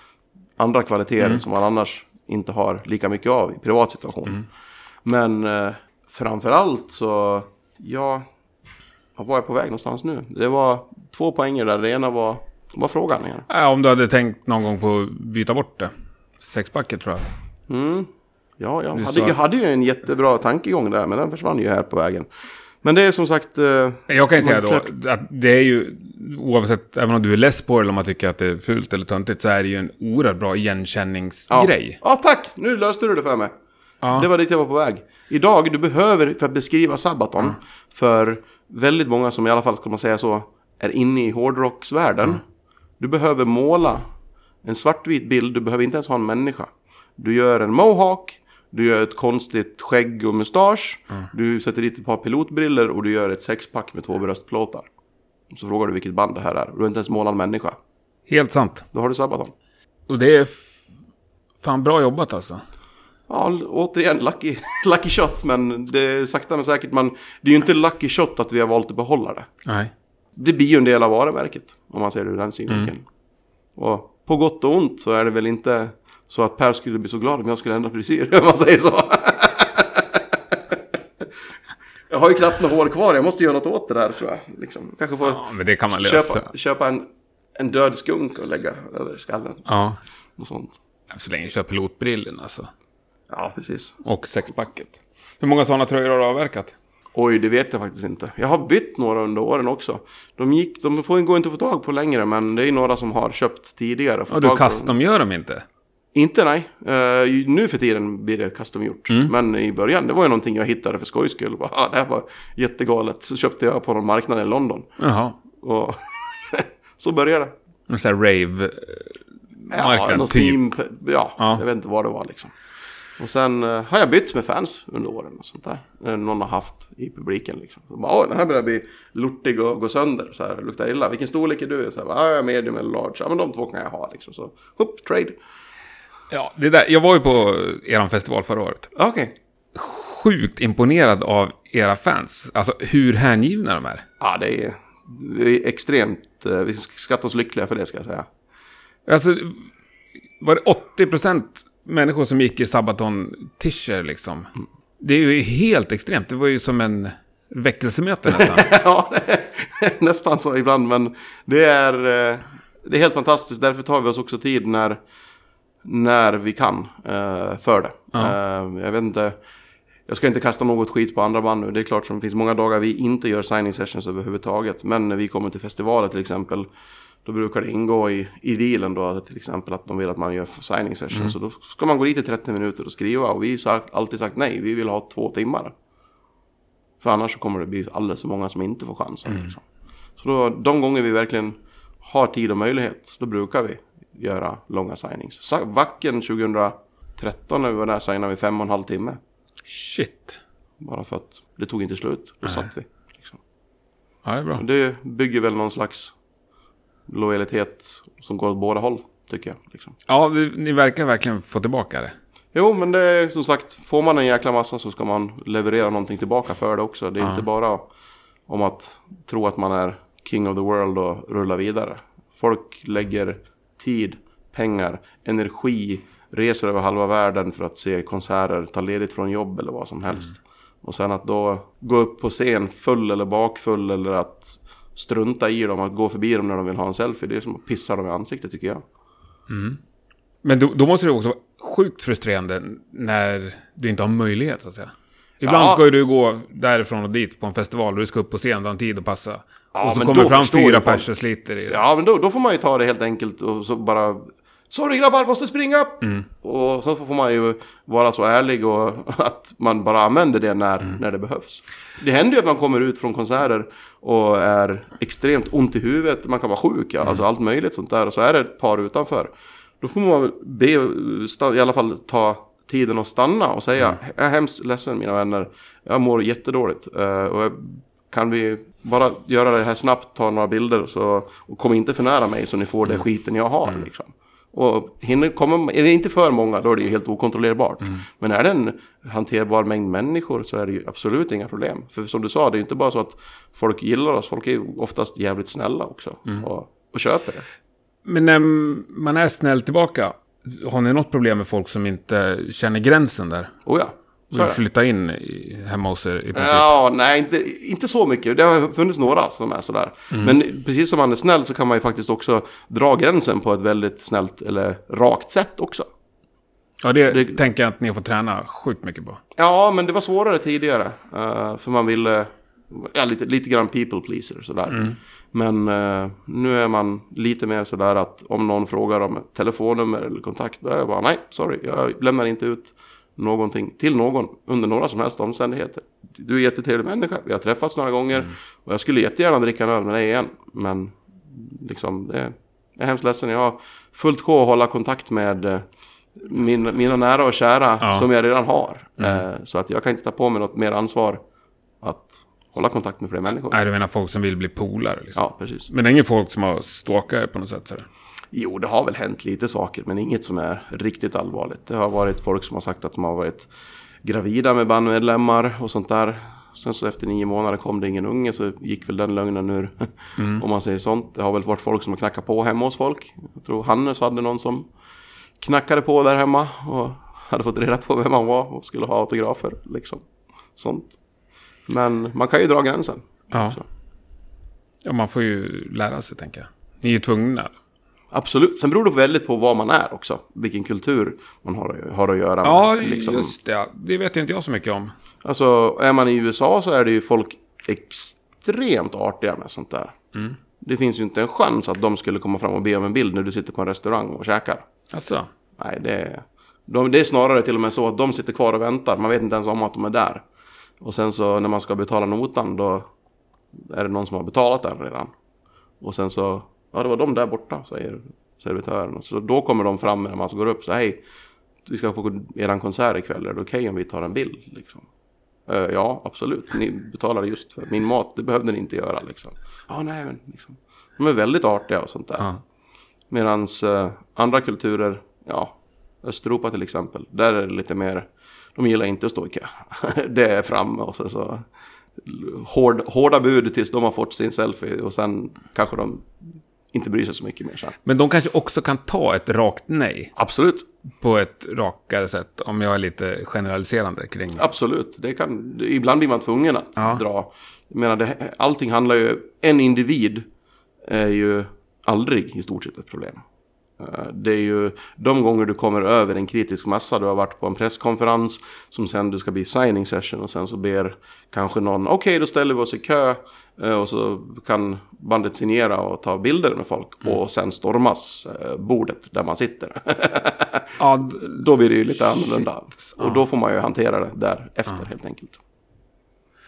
andra kvaliteter som man annars inte har lika mycket av i privat situation. Men eh, framförallt så, ja, var var jag på väg någonstans nu? Det var två poänger där. Det ena var, var frågan igen? Ja, om du hade tänkt någon gång på att byta bort det. Sexpacket tror jag. Mm. Ja, jag hade, jag hade ju en jättebra tankegång där, men den försvann ju här på vägen. Men det är som sagt... Eh, Jag kan ju säga då klart. att det är ju, oavsett, även om du är less på det eller om man tycker att det är fult eller töntigt, så är det ju en oerhört bra ja. igenkänningsgrej. Ja, tack! Nu löste du det för mig. Ja. Det var dit jag var på väg. Idag, du behöver, för att beskriva Sabaton, för väldigt många som i alla fall, ska man säga så, är inne i hårdrocksvärlden. Du behöver måla en svartvit bild, du behöver inte ens ha en människa. Du gör en mohawk, du gör ett konstigt skägg och mustasch, du sätter dit ett par pilotbriller och du gör ett sexpack med två bröstplåtar. Så frågar du vilket band det här är. Du har inte ens målat en människa. Helt sant. Då har du Sabaton. Och det är fan bra jobbat alltså. Ja, återigen, lucky, lucky shot, men det är sakta men säkert. Man, det är ju inte lucky shot att vi har valt att behålla det. Nej. Det blir ju en del av varumärket, om man ser det ur den synvinkeln. Och på gott och ont så är det väl inte så att Per skulle bli så glad om jag skulle ändra frisyr, om man säger så. jag har ju knappt några hår kvar, jag måste göra något åt det där tror jag. Liksom. Kanske få Ja, men det kan man lösa. köpa, köpa en, en död skunk och lägga över skallen. Ja. Och sånt. Så länge du kör pilotbrillen alltså. Ja, precis. Och sexpacket. Hur många sådana tröjor har du avverkat? Oj, det vet jag faktiskt inte. Jag har bytt några under åren också. De, gick, de får, går inte att få tag på längre, men det är några som har köpt tidigare. Ja, du custom gör dem inte? Inte nej. Uh, nu för tiden blir det custom-gjort. Mm. Men i början, det var ju någonting jag hittade för skojs skull. Bara, ah, det här var jättegalet. Så köpte jag på någon marknad i London. Jaha. Och så började det. En sån här rave marknad, ja, någon typ. Steam, ja, ja, jag vet inte vad det var liksom. Och sen uh, har jag bytt med fans under åren och sånt där. Uh, någon har haft i publiken liksom. Så bara, den här börjar bli lortig och gå sönder. Så här, luktar illa. Vilken storlek är du? Så här, jag är medium eller large. Ja, men de två kan jag ha liksom. Så, hopp, trade. Ja, det där, jag var ju på er festival förra året. Okej. Okay. Sjukt imponerad av era fans. Alltså hur hängivna de är. Ja, det är, det är extremt... Eh, vi skattar oss lyckliga för det ska jag säga. Alltså, var det 80 procent människor som gick i Sabaton-tischer liksom? Mm. Det är ju helt extremt. Det var ju som en väckelsemöte nästan. ja, nästan så ibland. Men det är, eh, det är helt fantastiskt. Därför tar vi oss också tid när när vi kan uh, för det. Ja. Uh, jag vet inte, jag ska inte kasta något skit på andra band nu. Det är klart som det finns många dagar vi inte gör signing sessions överhuvudtaget. Men när vi kommer till festivaler till exempel. Då brukar det ingå i, i dealen då till exempel att de vill att man gör signing sessions. Mm. Så då ska man gå dit i 30 minuter och skriva. Och vi har alltid sagt nej, vi vill ha två timmar. För annars kommer det bli alldeles för många som inte får chansen. Mm. Liksom. Så då, de gånger vi verkligen har tid och möjlighet, då brukar vi göra långa signings. Vacken 2013 när vi var där signade vi fem och en halv timme. Shit. Bara för att det tog inte slut. Då Nej. satt vi. Liksom. Ja, det är bra. Det bygger väl någon slags lojalitet som går åt båda håll, tycker jag. Liksom. Ja, ni verkar verkligen få tillbaka det. Jo, men det är som sagt, får man en jäkla massa så ska man leverera någonting tillbaka för det också. Det är ja. inte bara om att tro att man är king of the world och rulla vidare. Folk lägger tid, pengar, energi, reser över halva världen för att se konserter, ta ledigt från jobb eller vad som helst. Mm. Och sen att då gå upp på scen full eller bakfull eller att strunta i dem, att gå förbi dem när de vill ha en selfie. Det är som att pissa dem i ansiktet tycker jag. Mm. Men då, då, måste det också vara sjukt frustrerande när du inte har möjlighet att säga. Ibland ja. ska ju du gå därifrån och dit på en festival och du ska upp på scen, du har en tid att passa. Ja, och så kommer fram fyra pers och sliter i det. Ja, men då, då får man ju ta det helt enkelt och så bara... Sorry grabbar, måste springa! Mm. Och så får man ju vara så ärlig och att man bara använder det när, mm. när det behövs. Det händer ju att man kommer ut från konserter och är extremt ont i huvudet. Man kan vara sjuk, ja, mm. alltså allt möjligt sånt där. Och så är det ett par utanför. Då får man väl be, i alla fall ta tiden att stanna och säga mm. Jag är hemskt ledsen mina vänner. Jag mår jättedåligt. Uh, och kan vi bara göra det här snabbt, ta några bilder så, och kom inte för nära mig så ni får mm. den skiten jag har. Mm. Liksom. Och hinner, kommer, är det inte för många då är det ju helt okontrollerbart. Mm. Men är det en hanterbar mängd människor så är det ju absolut inga problem. För som du sa, det är inte bara så att folk gillar oss, folk är ju oftast jävligt snälla också. Mm. Och, och köper det. Men när man är snäll tillbaka, har ni något problem med folk som inte känner gränsen där? Oh ja. Vill flytta in i, hemma hos er i princip? Ja, nej, inte, inte så mycket. Det har funnits några som är sådär. Mm. Men precis som man är snäll så kan man ju faktiskt också dra gränsen på ett väldigt snällt eller rakt sätt också. Ja, det, det tänker jag att ni har fått träna sjukt mycket på. Ja, men det var svårare tidigare. Uh, för man ville, ja, lite, lite grann people pleaser sådär. Mm. Men uh, nu är man lite mer sådär att om någon frågar om telefonnummer eller kontakt, då är det bara nej, sorry, jag lämnar inte ut någonting till någon under några som helst omständigheter. Du är en jättetrevlig människa, vi har träffats några gånger mm. och jag skulle jättegärna dricka en öl med dig igen. Men liksom, det, jag är hemskt ledsen. Jag har fullt sjå att hålla kontakt med eh, min, mina nära och kära ja. som jag redan har. Mm. Eh, så att jag kan inte ta på mig något mer ansvar att hålla kontakt med fler människor. Nej, du menar folk som vill bli polare? Liksom. Ja, precis. Men det är inget folk som har stalkat på något sätt? Sådär. Jo, det har väl hänt lite saker, men inget som är riktigt allvarligt. Det har varit folk som har sagt att de har varit gravida med bandmedlemmar och sånt där. Sen så efter nio månader kom det ingen unge så gick väl den lögnen ur. Mm. Om man säger sånt. Det har väl varit folk som har knackat på hemma hos folk. Jag tror Hannes hade någon som knackade på där hemma och hade fått reda på vem han var och skulle ha autografer. Liksom. Sånt. Men man kan ju dra gränsen. Ja. ja, man får ju lära sig tänker jag. Ni är ju tvungna. Absolut. Sen beror det väldigt på vad man är också. Vilken kultur man har, har att göra med. Ja, liksom. just det. Det vet inte jag så mycket om. Alltså, är man i USA så är det ju folk extremt artiga med sånt där. Mm. Det finns ju inte en chans att de skulle komma fram och be om en bild när du sitter på en restaurang och käkar. Alltså. Nej, det är, de, det är snarare till och med så att de sitter kvar och väntar. Man vet inte ens om att de är där. Och sen så när man ska betala notan då är det någon som har betalat den redan. Och sen så, ja det var de där borta, säger servitören. Så då kommer de fram när man går upp så hej, vi ska på eran konsert ikväll, är det okej om vi tar en bild? Liksom. "Eh, ja, absolut, ni betalade just för min mat, det behövde ni inte göra liksom. Ja, nej men liksom. De är väldigt artiga och sånt där. Ja. Medan eh, andra kulturer, ja, Östeuropa till exempel, där är det lite mer, de gillar inte att stå i kö. det är framme och så, så hård, hårda bud tills de har fått sin selfie och sen kanske de inte bryr sig så mycket mer sen. Men de kanske också kan ta ett rakt nej Absolut, på ett rakare sätt. Om jag är lite generaliserande kring det. absolut. Det kan, ibland blir man tvungen att Ja. dra. Jag menar, det, allting handlar ju, en individ är ju aldrig i stort sett ett problem. Eh, Det är ju de gånger du kommer över en kritisk massa, du har varit på en presskonferens som sen du ska bli signing session och sen så ber kanske någon, okej då ställer vi oss i kö och så kan bandet signera och ta bilder med folk och sen stormas eh, bordet där man sitter. Ja, då blir det ju lite annorlunda. Och då får man ju hantera det därefter helt enkelt.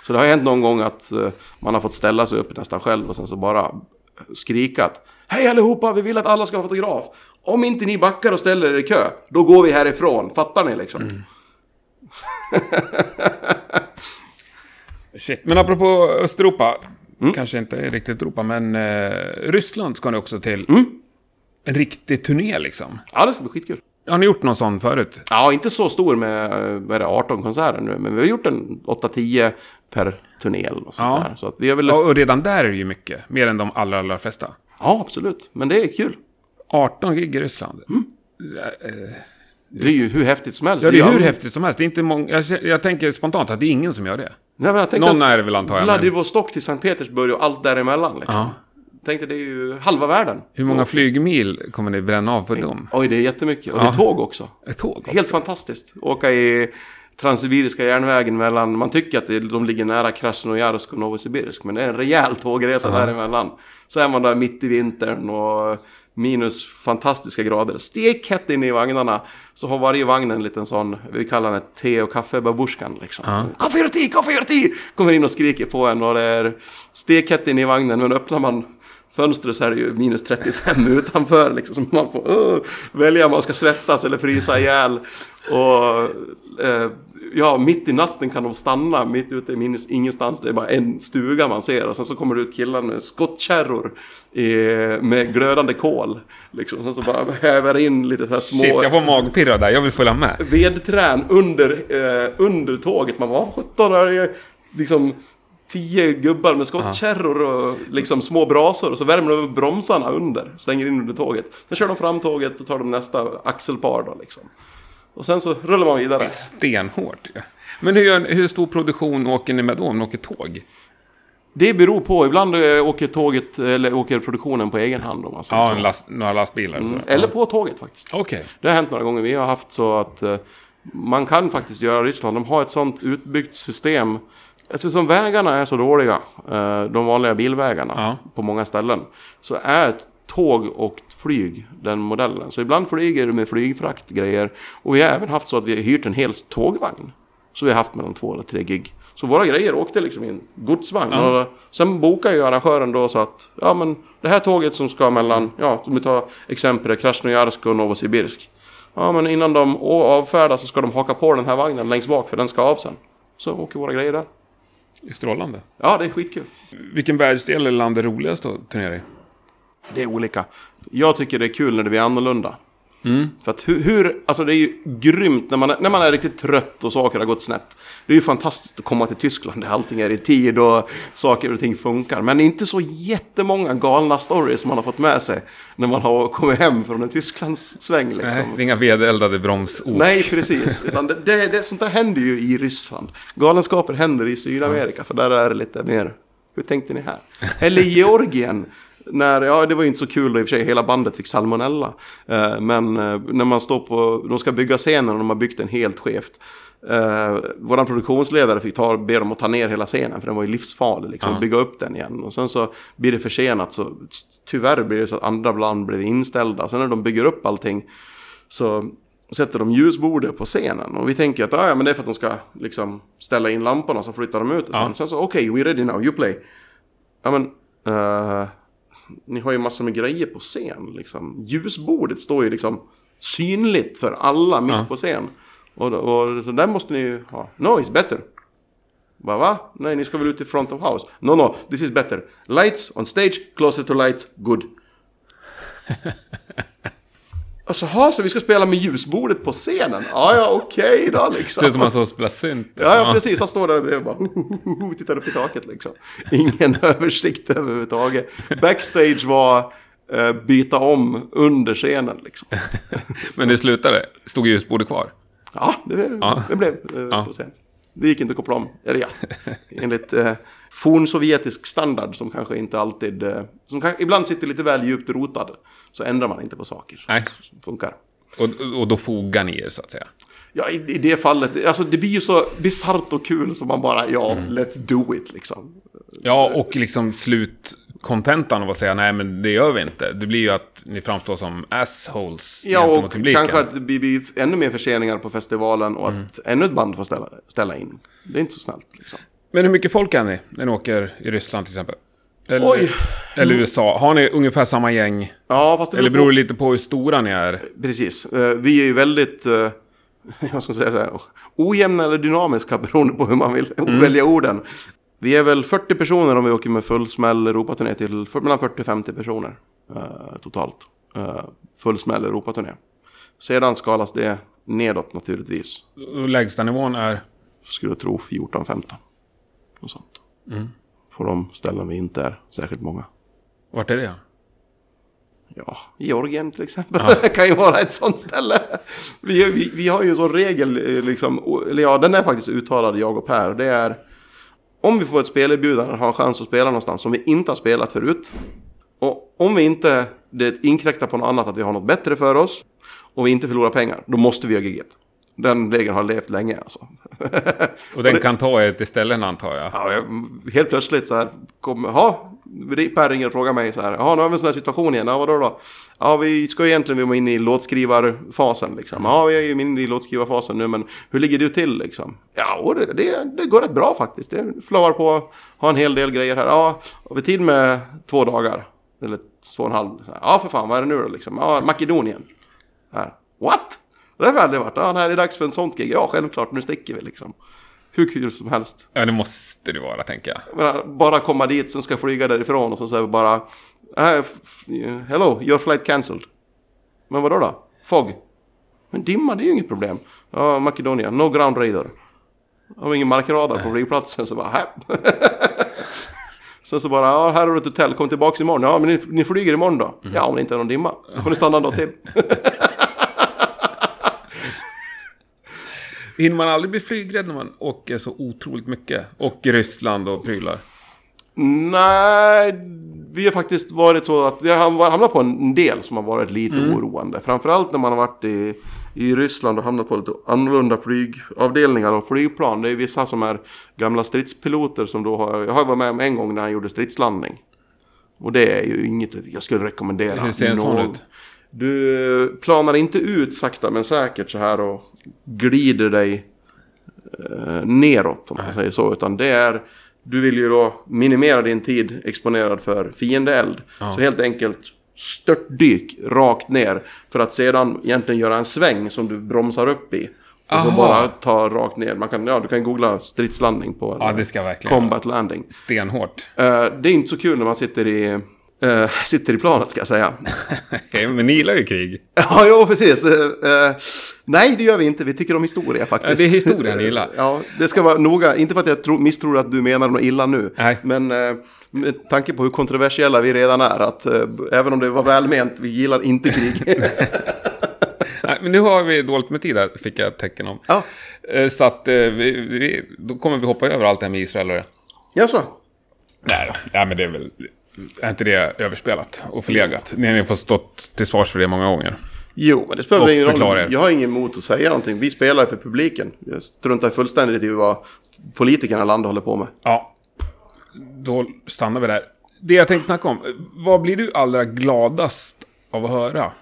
Så det har hänt någon gång att eh, man har fått ställa sig upp nästan själv och sen så bara skrika att Hej allihopa, vi vill att alla ska ha fotograf. Om inte ni backar och ställer er i kö, då går vi härifrån. Fattar ni liksom? shit. Men apropå Östeuropa. Kanske inte riktigt Europa, men eh, Ryssland ska ni också till. En riktig turné liksom. Ja, det ska bli skitkul. Har ni gjort någon sån förut? Ja, inte så stor med eh, vad är det, 18 konserter nu, men vi har gjort en 8-10 per turné eller något sånt Ja. där. Så att vi har väl... Ja, och redan där är det ju mycket. Mer än de allra, allra flesta. Ja, absolut. Men det är kul. 18 gig i Ryssland. Det är ju hur häftigt som helst. Ja, det är hur häftigt som helst. Det är inte många, jag, jag tänker spontant att det är ingen som gör det. Nej, men jag tänkte Någon är det väl. Men Vladivostok till Sankt Petersburg och allt däremellan. Liksom. Ja. Tänkte det är ju halva världen. hur många flygmil kommer ni bränna av på dem? Oj, det är jättemycket. Och det är Ja. tåg också. Ett tåg också. Helt fantastiskt. Åka i Transsibiriska järnvägen mellan, man tycker att de ligger nära Krasnojarsk och Novosibirsk, men det är en rejäl tågresa däremellan. Så är man där mitt i vintern och minus fantastiska grader. Stekhett inne i vagnarna. Så har varje vagn en liten sån, vi kallar den te och kaffebabusjkan liksom. Kaffe och te, kaffe och te! Kommer in och skriker på en och det är stekhett inne i vagnen, men öppnar man fönstret så är det ju minus 35 utanför liksom. Så man får uh, välja om man ska svettas eller frysa ihjäl. Och eh, ja, mitt i natten kan de stanna mitt ute i minus ingenstans. Det är bara en stuga man ser. Och sen så kommer det ut killar med skottkärror i, med glödande kol. Liksom. Sen så bara häver in lite så här små Shit, jag får magpirra där. Jag vill följa med. vedträn under, eh, under tåget. Man bara, 17 är det liksom tio gubbar med skottkärror och liksom små brasor. Och så värmer de bromsarna under, slänger in under tåget. Sen kör de fram tåget och tar de nästa axelpar då liksom. Och sen så rullar man vidare. Stenhårt ju. Men hur, hur stor produktion åker ni med då om ni åker tåg? Det beror på, ibland eh, åker tåget, eller åker produktionen på egen hand om man säger Ja, så. en last, några lastbilar. Mm. Eller på tåget faktiskt. Okej. Det har hänt några gånger. Vi har haft så att eh, man kan faktiskt göra Ryssland. De har ett sånt utbyggt system. Alltså som vägarna är så dåliga, eh, de vanliga bilvägarna Ja. på många ställen. Så är tåg och flyg den modellen. Så ibland flyger du med flygfraktgrejer. Och vi har även haft så att vi har hyrt en hel tågvagn. Så vi har haft mellan två eller tre gig. Så våra grejer åkte liksom i en godsvagn. Och sen bokar ju arrangören då så att, ja men det här tåget som ska mellan, ja om vi tar exempel Krasnojarsk och Novosibirsk. Ja men innan de avfärdas så ska de haka på den här vagnen längst bak för den ska av sen. Så åker våra grejer där. Strålande. Ja det är skitkul. Vilken världsdel eller land är roligast att turnera i? Det är olika. Jag tycker det är kul när det blir annorlunda. För att hur, hur, alltså det är ju grymt när man, är- när man är riktigt trött och saker har gått snett. Det är ju fantastiskt att komma till Tyskland där allting är i tid och saker och ting funkar. Men det är inte så jättemånga galna stories man har fått med sig när man har kommit hem från en Tysklands sväng liksom. Nej, det är inga vedeldade bromsok. Nej, precis. Utan det, det, det, sånt där händer ju i Ryssland. Galenskaper händer i Sydamerika, för där är det lite mer... Hur tänkte ni här? Eller Georgien. När, ja det var ju inte så kul då i och för sig, hela bandet fick salmonella. Eh, men eh, när man står på, de ska bygga scenen och de har byggt den helt skevt. Eh, våran produktionsledare fick ta, be dem att ta ner hela scenen för den var ju livsfarlig liksom, Ja. och bygga upp den igen. Och sen så blir det försenat så tyvärr blir det så att andra bland blev inställda. Sen när de bygger upp allting så sätter de ljusbordet på scenen. Och vi tänker att ah, ja, men det är för att de ska liksom ställa in lamporna så flyttar de ut det sen. Ja. Sen så okej, we ready now, you play. Ja men, eh, ni har ju massor med grejer på scen liksom. Ljusbordet står ju liksom synligt för alla mitt Ja. på scen. Och, och så där måste ni ju ha. No, it's better. Bara, va? Nej, ni ska väl ut i front of house? No, no, this is better. Lights on stage, closer to light, good. Alltså, ha, så vi ska spela med ljusbordet på scenen? Ja, ja, okej då liksom. Ser ut som man så spelar synt. Ja, ja, precis. Han står där och bara tittar upp i taket liksom. Ingen översikt överhuvudtaget. Backstage var eh, byta om under scenen liksom. Men det slutade. Stod ljusbordet kvar. Ja, det, Ja. det blev eh, Ja. på scen. Det gick inte att koppla om. Eller ja, enligt eh, fornsovjetisk standard som kanske inte alltid... Eh, som kan, ibland sitter lite väl djupt rotad. Så ändrar man inte på saker. Nej. Funkar. Och, och då fogar ni er så att säga. Ja, i, i det fallet. Alltså det blir ju så bisarrt och kul som man bara, ja, Mm. let's do it liksom. Ja, och liksom slutkontentan av att säga nej men det gör vi inte. Det blir ju att ni framstår som assholes Ja, och publiken. kanske att det blir- ännu mer förseningar på festivalen och Mm. att ännu ett band får ställa, ställa in. Det är inte så snällt liksom. Men hur mycket folk är ni när ni åker i Ryssland till exempel? Eller, Oj. eller USA. Har ni ungefär samma gäng? Ja, fast det Eller beror det lite på hur stora ni är? Precis. Eh, Vi är ju väldigt, eh, jag ska säga så här, ojämna eller dynamiska beroende på hur man vill Mm. välja orden. Vi är väl 40 personer om vi åker med full smäll Europaturné till mellan 40 och 50 personer eh, totalt. Full smäll Europaturné. Sedan skalas det nedåt naturligtvis. Lägsta nivån är? skulle jag tro 14-15. Och sånt. Mm. På de ställen vi inte är särskilt många. Vart är det? Ja, Georgien till exempel. Det kan ju vara ett sånt ställe. Vi, vi, vi har ju som regel, eh, liksom, eller ja, den är faktiskt uttalad, jag och Per. Det är om vi får ett spelerbjudande och har en chans att spela någonstans som vi inte har spelat förut. Och om vi inte, det inkräktar på något annat, att vi har något bättre för oss. Och vi inte förlorar pengar, då måste vi göra giget. Den regeln har levt länge alltså. Och den kan ta er till ställen antar jag? Ja, jag, helt plötsligt så här, kom, ha, Per ringer och frågar mig så här, ja nu har vi en sån här situation igen, ja vadå då? Ja vi ska ju egentligen vara inne i låtskrivarfasen liksom. Ja vi är ju inne i låtskrivarfasen nu men hur ligger du till liksom? Ja det, det, det går rätt bra faktiskt, det flowar på, har en hel del grejer här. Ja, har vi tid med två dagar? Eller två och en halv? Ja för fan, vad är det nu då liksom? Ja, Makedonien. Här. What? Det har vi aldrig varit. Ja, nej, det är dags för en sånt gig. Ja, självklart, nu sticker vi liksom. Hur kul som helst. Ja, det måste det vara tänker jag. Jag menar, bara komma dit, sen ska flyga därifrån och så säger vi bara "Äh, Hello, your flight cancelled. Men vadå då? Fog? Men dimma, det är ju inget problem. Ja, Makedonia, no ground radar. Har ingen markradar på flygplatsen så bara här. Sen så bara, ja här har du ett hotell, kom tillbaks imorgon. Ja men ni, ni flyger imorgon då? Ja om det inte är någon dimma. Då får ni stanna en dag till. Hinner man aldrig bli flygrädd när man åker så otroligt mycket? Och i Ryssland och prylar? Nej, vi har faktiskt varit så att vi har hamnat på en del som har varit lite oroande. Framförallt när man har varit i, i Ryssland och hamnat på lite annorlunda flygavdelningar och flygplan. Det är vissa som är gamla stridspiloter som då har... Jag har varit med om en gång när han gjorde stridslandning. Och det är ju inget jag skulle rekommendera. Hur ser en sån ut? Du planar inte ut sakta men säkert så här och glider dig eh, neråt om man säger så. Utan det är, du vill ju då minimera din tid exponerad för fiendeeld. Så helt enkelt störtdyk rakt ner för att sedan egentligen göra en sväng som du bromsar upp i. Och så Aha. bara ta rakt ner. Man kan, ja, du kan googla stridslandning på Ja, det ska verkligen combat landing. Stenhårt. Eh, det är inte så kul när man sitter i, eh, sitter i planet ska jag säga. Men ni gillar ju krig. Ja, jo, precis. Eh, nej, det gör vi inte. Vi tycker om historia faktiskt. Det är historia ni gillar. Ja, det ska vara noga. Inte för att jag tro, misstror att du menar något illa nu. Nej. Men med tanke på hur kontroversiella vi redan är. Att även om det var välment, vi gillar inte krig. Nej, men nu har vi dåligt med tid här, fick jag ett tecken om. ja, Så att vi, vi, då kommer vi hoppa över allt det här med Israel och det. ja så. Nej. Nej, men det är väl... Är inte det överspelat och förlegat? Ni har fått stått till svars för det många gånger. Jo, men det spelar ingen roll. Jag har ingen emot att säga någonting. Vi spelar för publiken. Jag struntar fullständigt i vad politikerna i landet håller på med. Ja, då stannar vi där. Det jag tänkte snacka om. Vad blir du allra gladast av att höra?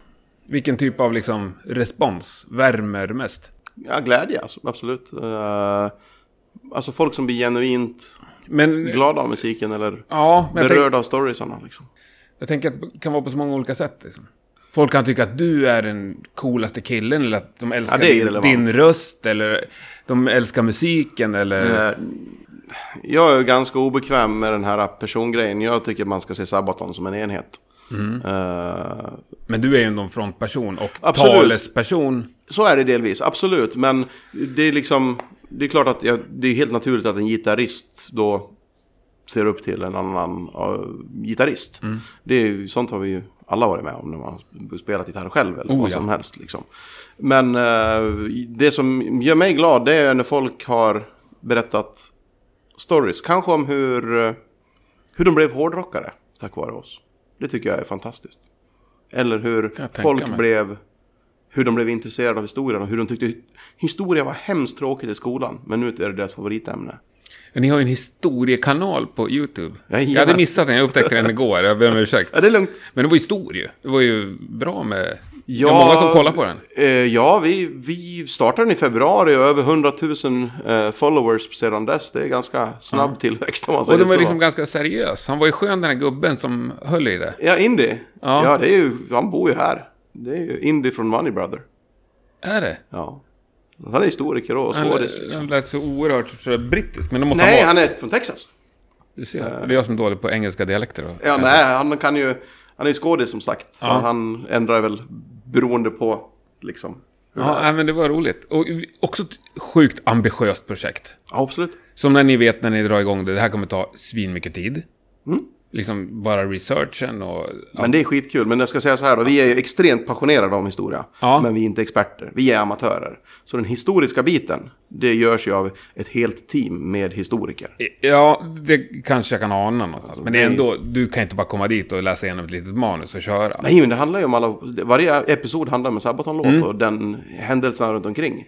Vilken typ av liksom respons värmer mest? Ja, glädje alltså, absolut. Uh, alltså folk som blir genuint Men, glada av musiken eller ja, berörda av storiesarna. Liksom. jag tänker att det kan vara på så många olika sätt. Liksom. Folk kan tycka att du är den coolaste killen eller att de älskar Ja, din, röst eller de älskar musiken eller... Eh, jag är ganska obekväm med den här persongrejen. Jag tycker man ska se Sabaton som en enhet. Mm. Eh, Men du är ju ändå en frontperson och Absolut. talesperson. så är det delvis, absolut. Men det är liksom, det är klart att jag, det är helt naturligt att en gitarrist då ser upp till en annan uh, gitarrist. Mm. Det är ju, sånt har vi ju alla varit med om när man spelat gitarr själv eller Oh, vad ja. som helst. Liksom. Men eh, det som gör mig glad det är när folk har berättat stories. Kanske om hur, eh, hur de blev hårdrockare tack vare oss. Det tycker jag är fantastiskt. Eller hur folk blev hur de blev intresserade av historien och hur de tyckte historia var hemskt tråkigt i skolan. Men nu är det deras favoritämne. Ni har ju en historiekanal på YouTube. Jajamän. Jag hade missat den, jag upptäckte den igår. Jag ber om ursäkt. Ja, det är lugnt. Men det var ju stor ju. Det var ju bra med... Ja, det var många som kollade på den. Eh, ja, vi, vi startade den i februari och över 100 000 eh, followers sedan dess. Det är ganska snabb tillväxt om man Och säger den var så. liksom ganska seriös. Han var ju skön den här gubben som höll i det. Ja, Indy. Ja. Ja. det är ju, han bor ju här. Det är ju Indy från Money Brother. Är det? Ja. Han är historiker och Han, skådis. Liksom. han lät så oerhört brittisk. Men då måste Nej, han vara... han är från Texas. Du ser. Det är jag som är dålig på engelska dialekter. Då. Ja, nej, han kan ju... Han är ju skådis som sagt. Så Ja. han ändrar väl beroende på liksom. Ja, nej, men det var roligt. Och också ett sjukt ambitiöst projekt. Ja, absolut. Som när ni vet när ni drar igång det, det här kommer ta svin mycket tid. Mm. Liksom bara researchen och... Men det är skitkul. Men jag ska säga så här då. Vi är ju extremt passionerade om historia. Ja. Men vi är inte experter. Vi är amatörer. Så den historiska biten, det görs ju av ett helt team med historiker. Ja, det kanske jag kan ana någonstans. Men det är ändå, du kan inte bara komma dit och läsa igenom ett litet manus och köra. Nej, men det handlar ju om alla... Varje episod handlar om en Sabaton-låt Mm. och den händelsen runt omkring.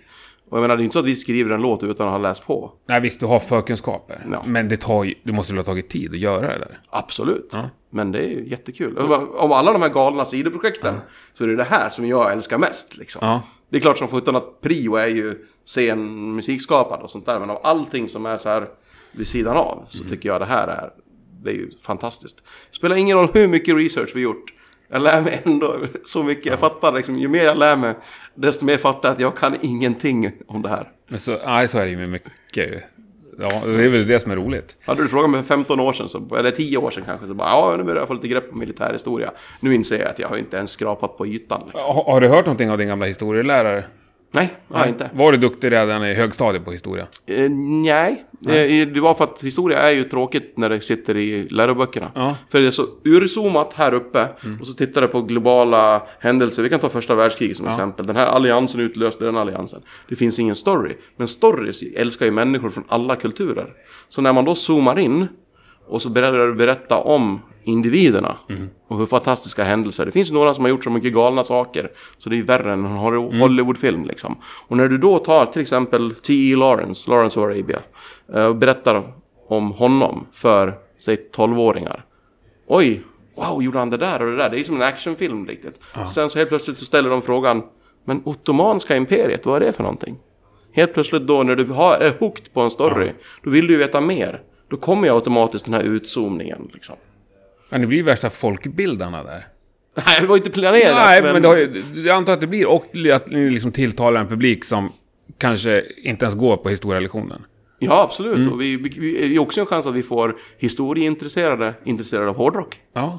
Och jag menar, det är inte så att vi skriver en låt utan att ha läst på. Nej, visst, du har förkunskaper. Ja. Men det tar ju, du måste väl ha tagit tid att göra det där. Absolut. Men det är ju jättekul. Om alla de här galna sidoprojekten så är det det här som jag älskar mest. Liksom. Ja. Det är klart som sjutton att prio är ju scen musikskapande och sånt där. Men av allting som är så här vid sidan av så tycker jag det här är, det är ju fantastiskt. Det spelar ingen roll hur mycket research vi gjort. Jag lär mig ändå så mycket. Jag fattar liksom, ju mer jag lär mig, desto mer fattar jag att jag kan ingenting om det här. Men så, nej, så är det ju med mycket. Ja, det är väl det som är roligt. Hade du frågat mig för 15 år sedan, så, eller 10 år sedan kanske, så bara ja, nu börjar jag få lite grepp på militärhistoria. Nu inser jag att jag har inte ens skrapat på ytan. Liksom. Har, har du hört någonting av din gamla historielärare? Nej, jag har inte. Var du duktig redan i högstadiet på historia? Eh, nej, Eh, det var för att historia är ju tråkigt när det sitter i läroböckerna. Ja. För det är så urzoomat här uppe och så tittar det på globala händelser. Vi kan ta första världskriget som exempel. Den här alliansen utlöste den alliansen. Det finns ingen story. Men stories älskar ju människor från alla kulturer. Så när man då zoomar in och så börjar du berätta om individerna och hur fantastiska händelser. Det finns några som har gjort så mycket galna saker så det är värre än en Holly- Hollywoodfilm liksom. Och när du då tar till exempel T.E. Lawrence, Lawrence of Arabia eh, och berättar om honom för, säg 12-åringar. Oj, wow, gjorde han det där och det där? Det är som en actionfilm riktigt. Sen så helt plötsligt så ställer de frågan, men Ottomanska imperiet, vad är det för någonting? Helt plötsligt då när du har, är hooked på en story, då vill du ju veta mer. Då kommer ju automatiskt den här utzoomningen liksom. Ja, ni blir ju värsta folkbildarna där. Nej, det var inte planerat. Nej, men, det har ju, jag antar att det blir. Och att ni liksom tilltalar en publik som kanske inte ens går på historielektionen. Ja, absolut. Mm. Och vi, vi, vi är ju också en chans att vi får historieintresserade intresserade av hårdrock. Ja.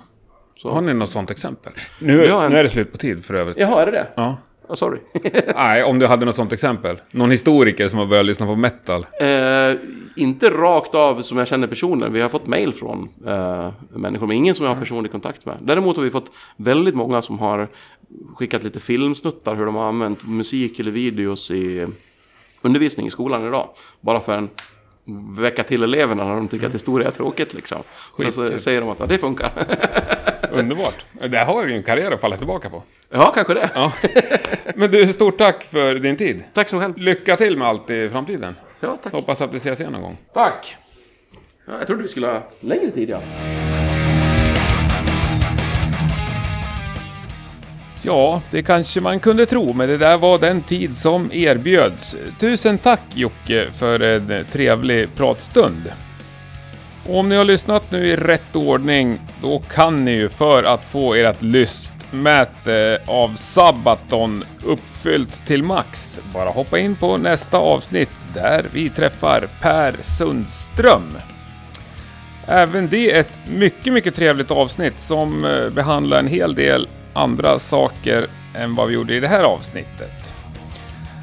Så. Har ni något sånt exempel? Nu, nu är det slut på tid för övrigt. Jaha, är det det? Ja. Oh, sorry. Nej, om du hade något sånt exempel. Någon historiker som har börjat lyssna på metal. eh, inte rakt av som jag känner personer. Vi har fått mail från eh, människor, men ingen som jag har personlig kontakt med. Däremot har vi fått väldigt många som har skickat lite filmsnuttar hur de har använt musik eller videos i undervisning i skolan idag. Bara för en väcka till eleverna när de tycker att historia är tråkigt liksom. Och så säger de att ja, det funkar. Underbart. Där har du ju en karriär att falla tillbaka på. ja, kanske det. Ja. Men du, stort tack för din tid. Tack så själv. Lycka till med allt i framtiden. Ja, tack. Hoppas att vi ses igen någon gång. Tack. Ja, jag trodde vi skulle ha längre tid, ja. Ja, det kanske man kunde tro, men det där var den tid som erbjöds. Tusen tack Jocke för en trevlig pratstund. Och om ni har lyssnat nu i rätt ordning, då kan ni ju för att få ert lystmäte av Sabaton uppfyllt till max, bara hoppa in på nästa avsnitt där vi träffar Per Sundström. Även det är ett mycket, mycket trevligt avsnitt som eh, behandlar en hel del andra saker än vad vi gjorde i det här avsnittet.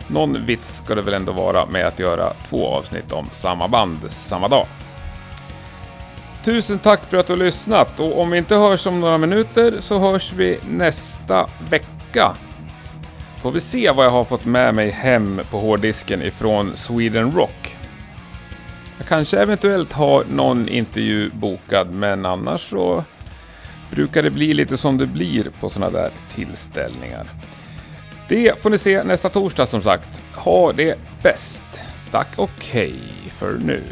Någon vits ska det väl ändå vara med att göra två avsnitt om samma band samma dag. Tusen tack för att du har lyssnat och om vi inte hörs om några minuter så hörs vi nästa vecka. Får vi se vad jag har fått med mig hem på hårddisken ifrån Sweden Rock. Jag kanske eventuellt har någon intervju bokad men annars så brukar det bli lite som det blir på sådana där tillställningar. Det får ni se nästa torsdag som sagt. Ha det bäst. Tack och hej för nu.